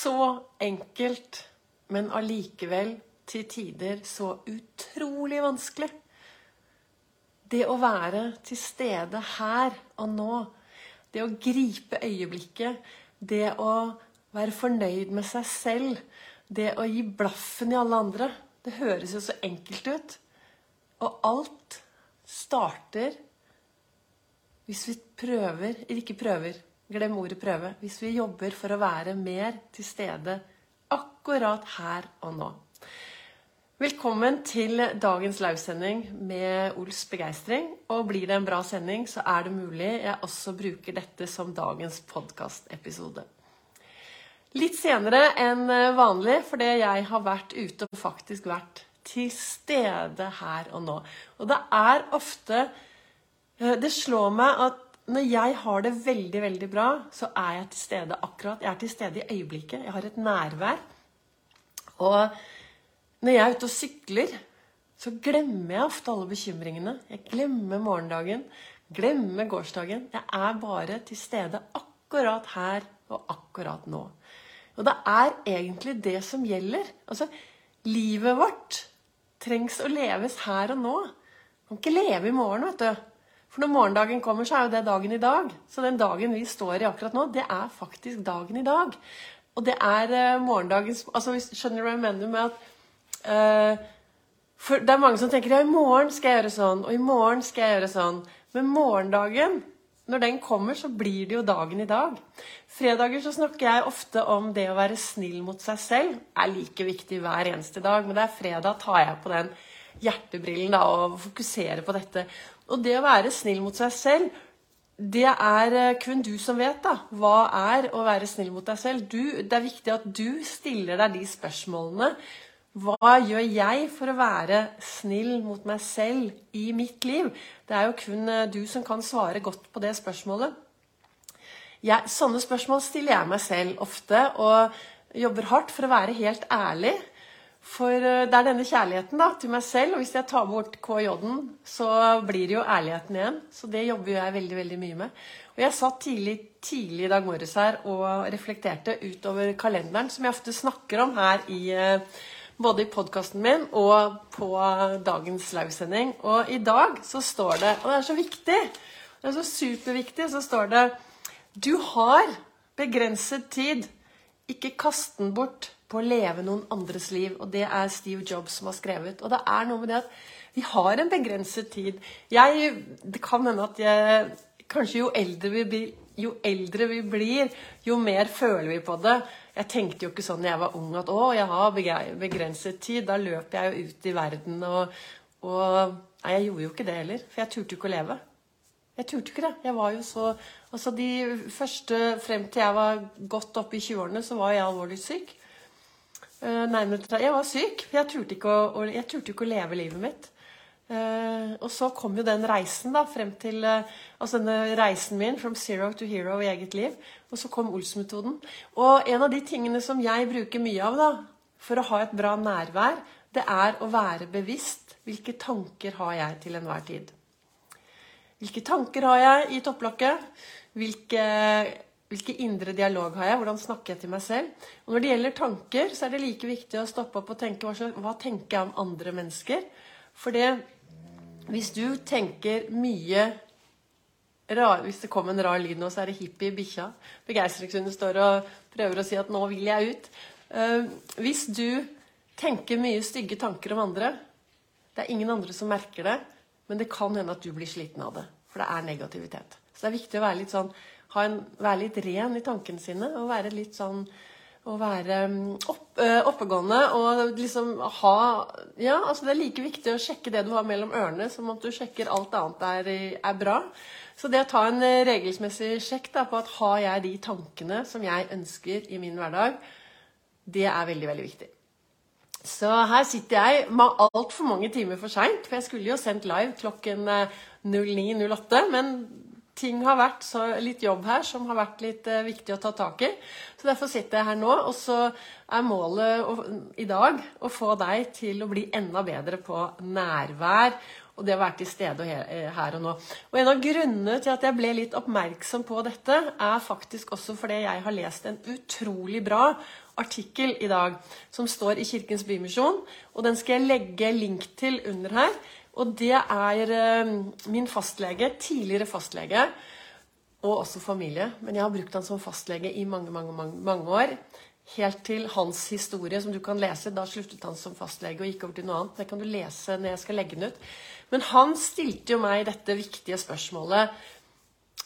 Så enkelt, men allikevel til tider så utrolig vanskelig. Det å være til stede her og nå, det å gripe øyeblikket, det å være fornøyd med seg selv, det å gi blaffen i alle andre Det høres jo så enkelt ut. Og alt starter hvis vi prøver Eller ikke prøver, glem ordet prøve. Hvis vi jobber for å være mer til stede akkurat her og nå. Velkommen til dagens livesending med Ols begeistring. Og blir det en bra sending, så er det mulig jeg også bruker dette som dagens podkastepisode. Litt senere enn vanlig, fordi jeg har vært ute og faktisk vært til stede her og nå. Og det er ofte Det slår meg at når jeg har det veldig, veldig bra, så er jeg til stede akkurat. Jeg er til stede i øyeblikket. Jeg har et nærvær. Og når jeg er ute og sykler, så glemmer jeg ofte alle bekymringene. Jeg glemmer morgendagen, glemmer gårsdagen. Jeg er bare til stede akkurat her og akkurat nå. Og det er egentlig det som gjelder. Altså, livet vårt trengs å leves her og nå. Man kan ikke leve i morgen, vet du. For når morgendagen kommer, så er jo det dagen i dag. Så den dagen vi står i akkurat nå, det er faktisk dagen i dag. Og det er uh, morgendagens altså, Skjønner du hva jeg mener med at Uh, for det er mange som tenker ja, i morgen skal jeg gjøre sånn, og i morgen skal jeg gjøre sånn. Men morgendagen, når den kommer, så blir det jo dagen i dag. Fredager så snakker jeg ofte om det å være snill mot seg selv. er like viktig hver eneste dag, men det er fredag tar jeg på den hjertebrillen da, og fokusere på dette. Og det å være snill mot seg selv, det er eh, kun du som vet da, hva er å være snill mot deg selv. Du, det er viktig at du stiller deg de spørsmålene hva gjør jeg for å være snill mot meg selv i mitt liv? Det er jo kun eh, du som kan svare godt på det spørsmålet. Jeg, sånne spørsmål stiller jeg meg selv ofte, og jobber hardt for å være helt ærlig. For eh, det er denne kjærligheten da, til meg selv, og hvis jeg tar bort KJ-en, så blir det jo ærligheten igjen. Så det jobber jeg veldig veldig mye med. Og jeg satt tidlig, tidlig i dag morges her og reflekterte utover kalenderen, som jeg ofte snakker om her i uh, både i podkasten min og på dagens livesending. Og i dag så står det, og det er så viktig, det er så superviktig, så står det Du har begrenset tid. Ikke kast den bort på å leve noen andres liv. Og det er Steve Jobs som har skrevet. Og det er noe med det at vi har en begrenset tid. Jeg, det kan hende at jeg Kanskje jo eldre vi blir, jo eldre vi blir, jo mer føler vi på det. Jeg tenkte jo ikke sånn da jeg var ung at å, jeg har begrenset tid. Da løper jeg jo ut i verden og, og Nei, jeg gjorde jo ikke det heller. For jeg turte jo ikke å leve. Jeg turte ikke det. Jeg var jo så Altså de første Frem til jeg var godt oppe i 20-årene, så var jeg alvorlig syk. Nærmere Jeg var syk. Jeg turte ikke å, jeg turte ikke å leve livet mitt. Uh, og så kom jo den reisen da, frem til uh, altså denne reisen min from zero to hero i eget liv. Og så kom Ols-metoden. Og en av de tingene som jeg bruker mye av da, for å ha et bra nærvær, det er å være bevisst. Hvilke tanker har jeg til enhver tid? Hvilke tanker har jeg i topplokket? Hvilke, hvilke indre dialog har jeg? Hvordan snakker jeg til meg selv? Og når det gjelder tanker, så er det like viktig å stoppe opp og tenke hva, hva tenker jeg om andre mennesker? For det hvis du tenker mye rar, Hvis det kommer en rar lyd nå, så er det hippie bikkja. Begeistringshunden står og prøver å si at 'nå vil jeg ut'. Uh, hvis du tenker mye stygge tanker om andre Det er ingen andre som merker det, men det kan hende at du blir sliten av det. For det er negativitet. Så det er viktig å være litt sånn, en, være litt ren i tankene sine og være litt sånn å være mm, opp, oppegående og liksom ha Ja, altså det er like viktig å sjekke det du har mellom ørene, som at du sjekker alt annet er, er bra. Så det å ta en regelsmessig sjekk da, på at har jeg de tankene som jeg ønsker i min hverdag, det er veldig, veldig viktig. Så her sitter jeg med altfor mange timer for seint, for jeg skulle jo sendt live klokken 09.08, eh, men ting har vært så, litt jobb her som har vært litt uh, viktig å ta tak i. Så derfor sitter jeg her nå. Og så er målet å, i dag å få deg til å bli enda bedre på nærvær. Og det å være til stede eh, her og nå. Og en av grunnene til at jeg ble litt oppmerksom på dette, er faktisk også fordi jeg har lest en utrolig bra artikkel i dag som står i Kirkens Bymisjon. Og den skal jeg legge link til under her. Og det er eh, min fastlege, tidligere fastlege, og også familie. Men jeg har brukt han som fastlege i mange, mange, mange, mange år helt til hans historie, som du kan lese. Da sluttet han som fastlege og gikk over til noe annet. Det kan du lese når jeg skal legge den ut. Men han stilte jo meg dette viktige spørsmålet.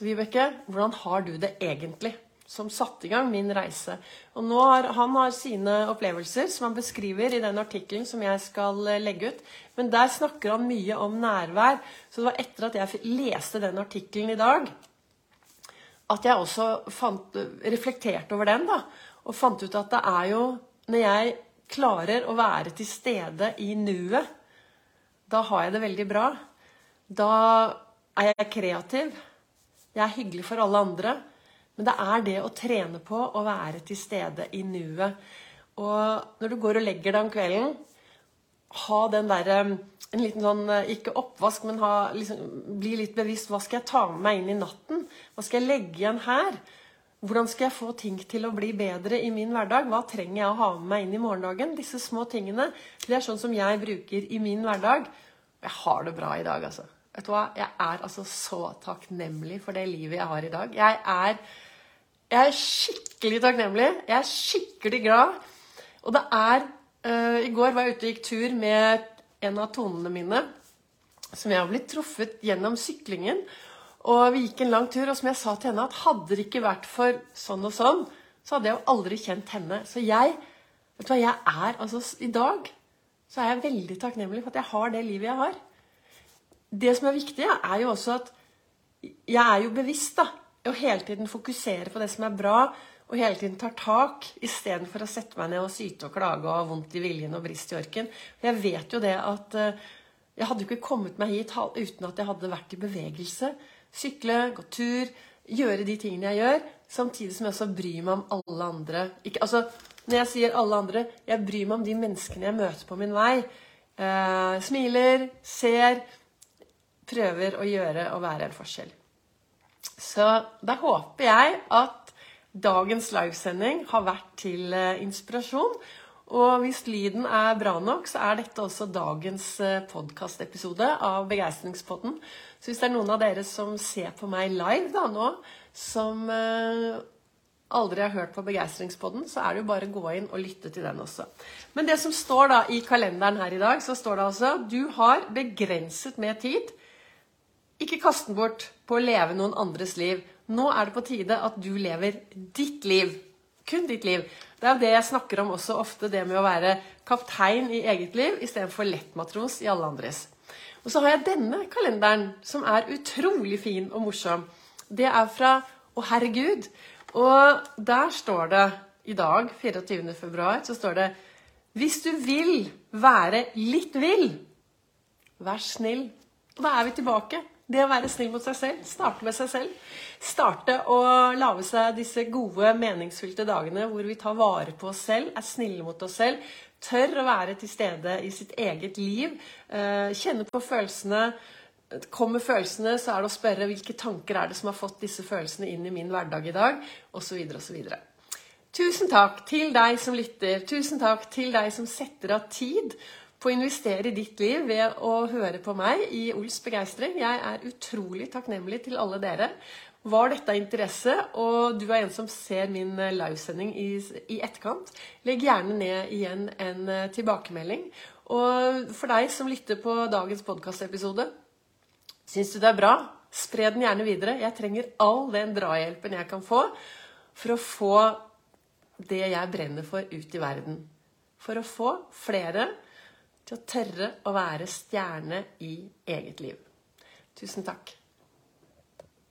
Vibeke, hvordan har du det egentlig? Som satte i gang min reise. Og nå har, Han har sine opplevelser som han beskriver i den artikkelen som jeg skal eh, legge ut. Men der snakker han mye om nærvær. Så det var etter at jeg leste den artikkelen i dag, at jeg også fant, reflekterte over den. da, og fant ut at det er jo når jeg klarer å være til stede i nuet, da har jeg det veldig bra. Da er jeg kreativ. Jeg er hyggelig for alle andre. Men det er det å trene på å være til stede i nuet. Og når du går og legger deg om kvelden, ha den derre en liten sånn, Ikke oppvask, men ha, liksom, bli litt bevisst. Hva skal jeg ta med meg inn i natten? Hva skal jeg legge igjen her? Hvordan skal jeg få ting til å bli bedre i min hverdag? Hva trenger jeg å ha med meg inn i morgendagen? Disse små tingene. Det er sånn som jeg bruker i min hverdag. Jeg har det bra i dag, altså. Vet du hva? Jeg er altså så takknemlig for det livet jeg har i dag. Jeg er, jeg er skikkelig takknemlig. Jeg er skikkelig glad. Og det er uh, I går var jeg ute og gikk tur med en av tonene mine som jeg har blitt truffet gjennom syklingen. Og vi gikk en lang tur, og som jeg sa til henne, at hadde det ikke vært for sånn og sånn, så hadde jeg jo aldri kjent henne. Så jeg vet du hva, jeg er, altså I dag så er jeg veldig takknemlig for at jeg har det livet jeg har. Det som er viktig, er jo også at jeg er jo bevisst da, å hele tiden fokusere på det som er bra, og hele tiden tar tak, istedenfor å sette meg ned og syte og klage og ha vondt i viljen og brist i orken. For jeg vet jo det at uh, jeg hadde ikke kommet meg hit uten at jeg hadde vært i bevegelse. Sykle, gå tur, gjøre de tingene jeg gjør, samtidig som jeg også bryr meg om alle andre. Ikke, altså, når jeg sier alle andre, jeg bryr meg om de menneskene jeg møter på min vei. Eh, smiler, ser, prøver å gjøre og være en forskjell. Så da håper jeg at dagens livesending har vært til eh, inspirasjon. Og hvis lyden er bra nok, så er dette også dagens eh, podkastepisode av Begeistringspodden. Så hvis det er noen av dere som ser på meg live da nå, som eh, aldri har hørt på Begeistringspodden, så er det jo bare å gå inn og lytte til den også. Men det som står da i kalenderen her i dag, så står det altså du har begrenset med tid. Ikke kast den bort på å leve noen andres liv. Nå er det på tide at du lever ditt liv. Kun ditt liv. Det er jo det jeg snakker om også ofte, det med å være kaptein i eget liv istedenfor lettmatros i alle andres. Og så har jeg denne kalenderen, som er utrolig fin og morsom. Det er fra Å, herregud. Og der står det i dag, 24. februar, så står det Hvis du vil være litt vill, vær snill. Og da er vi tilbake. Det å være snill mot seg selv. Starte med seg selv. Starte å lage seg disse gode, meningsfylte dagene hvor vi tar vare på oss selv, er snille mot oss selv, tør å være til stede i sitt eget liv, eh, kjenne på følelsene. Kommer følelsene, så er det å spørre hvilke tanker er det som har fått disse følelsene inn i min hverdag i dag, osv. osv. Tusen takk til deg som lytter. Tusen takk til deg som setter av tid på å investere i ditt liv ved å høre på meg i Ols begeistring. Jeg er utrolig takknemlig til alle dere. Var dette av interesse, og du er en som ser min eh, livesending i, i etterkant, legg gjerne ned igjen en eh, tilbakemelding. Og for deg som lytter på dagens podkastepisode, syns du det er bra? Spre den gjerne videre. Jeg trenger all den drahjelpen jeg kan få for å få det jeg brenner for, ut i verden. For å få flere til å tørre å være stjerne i eget liv. Tusen takk.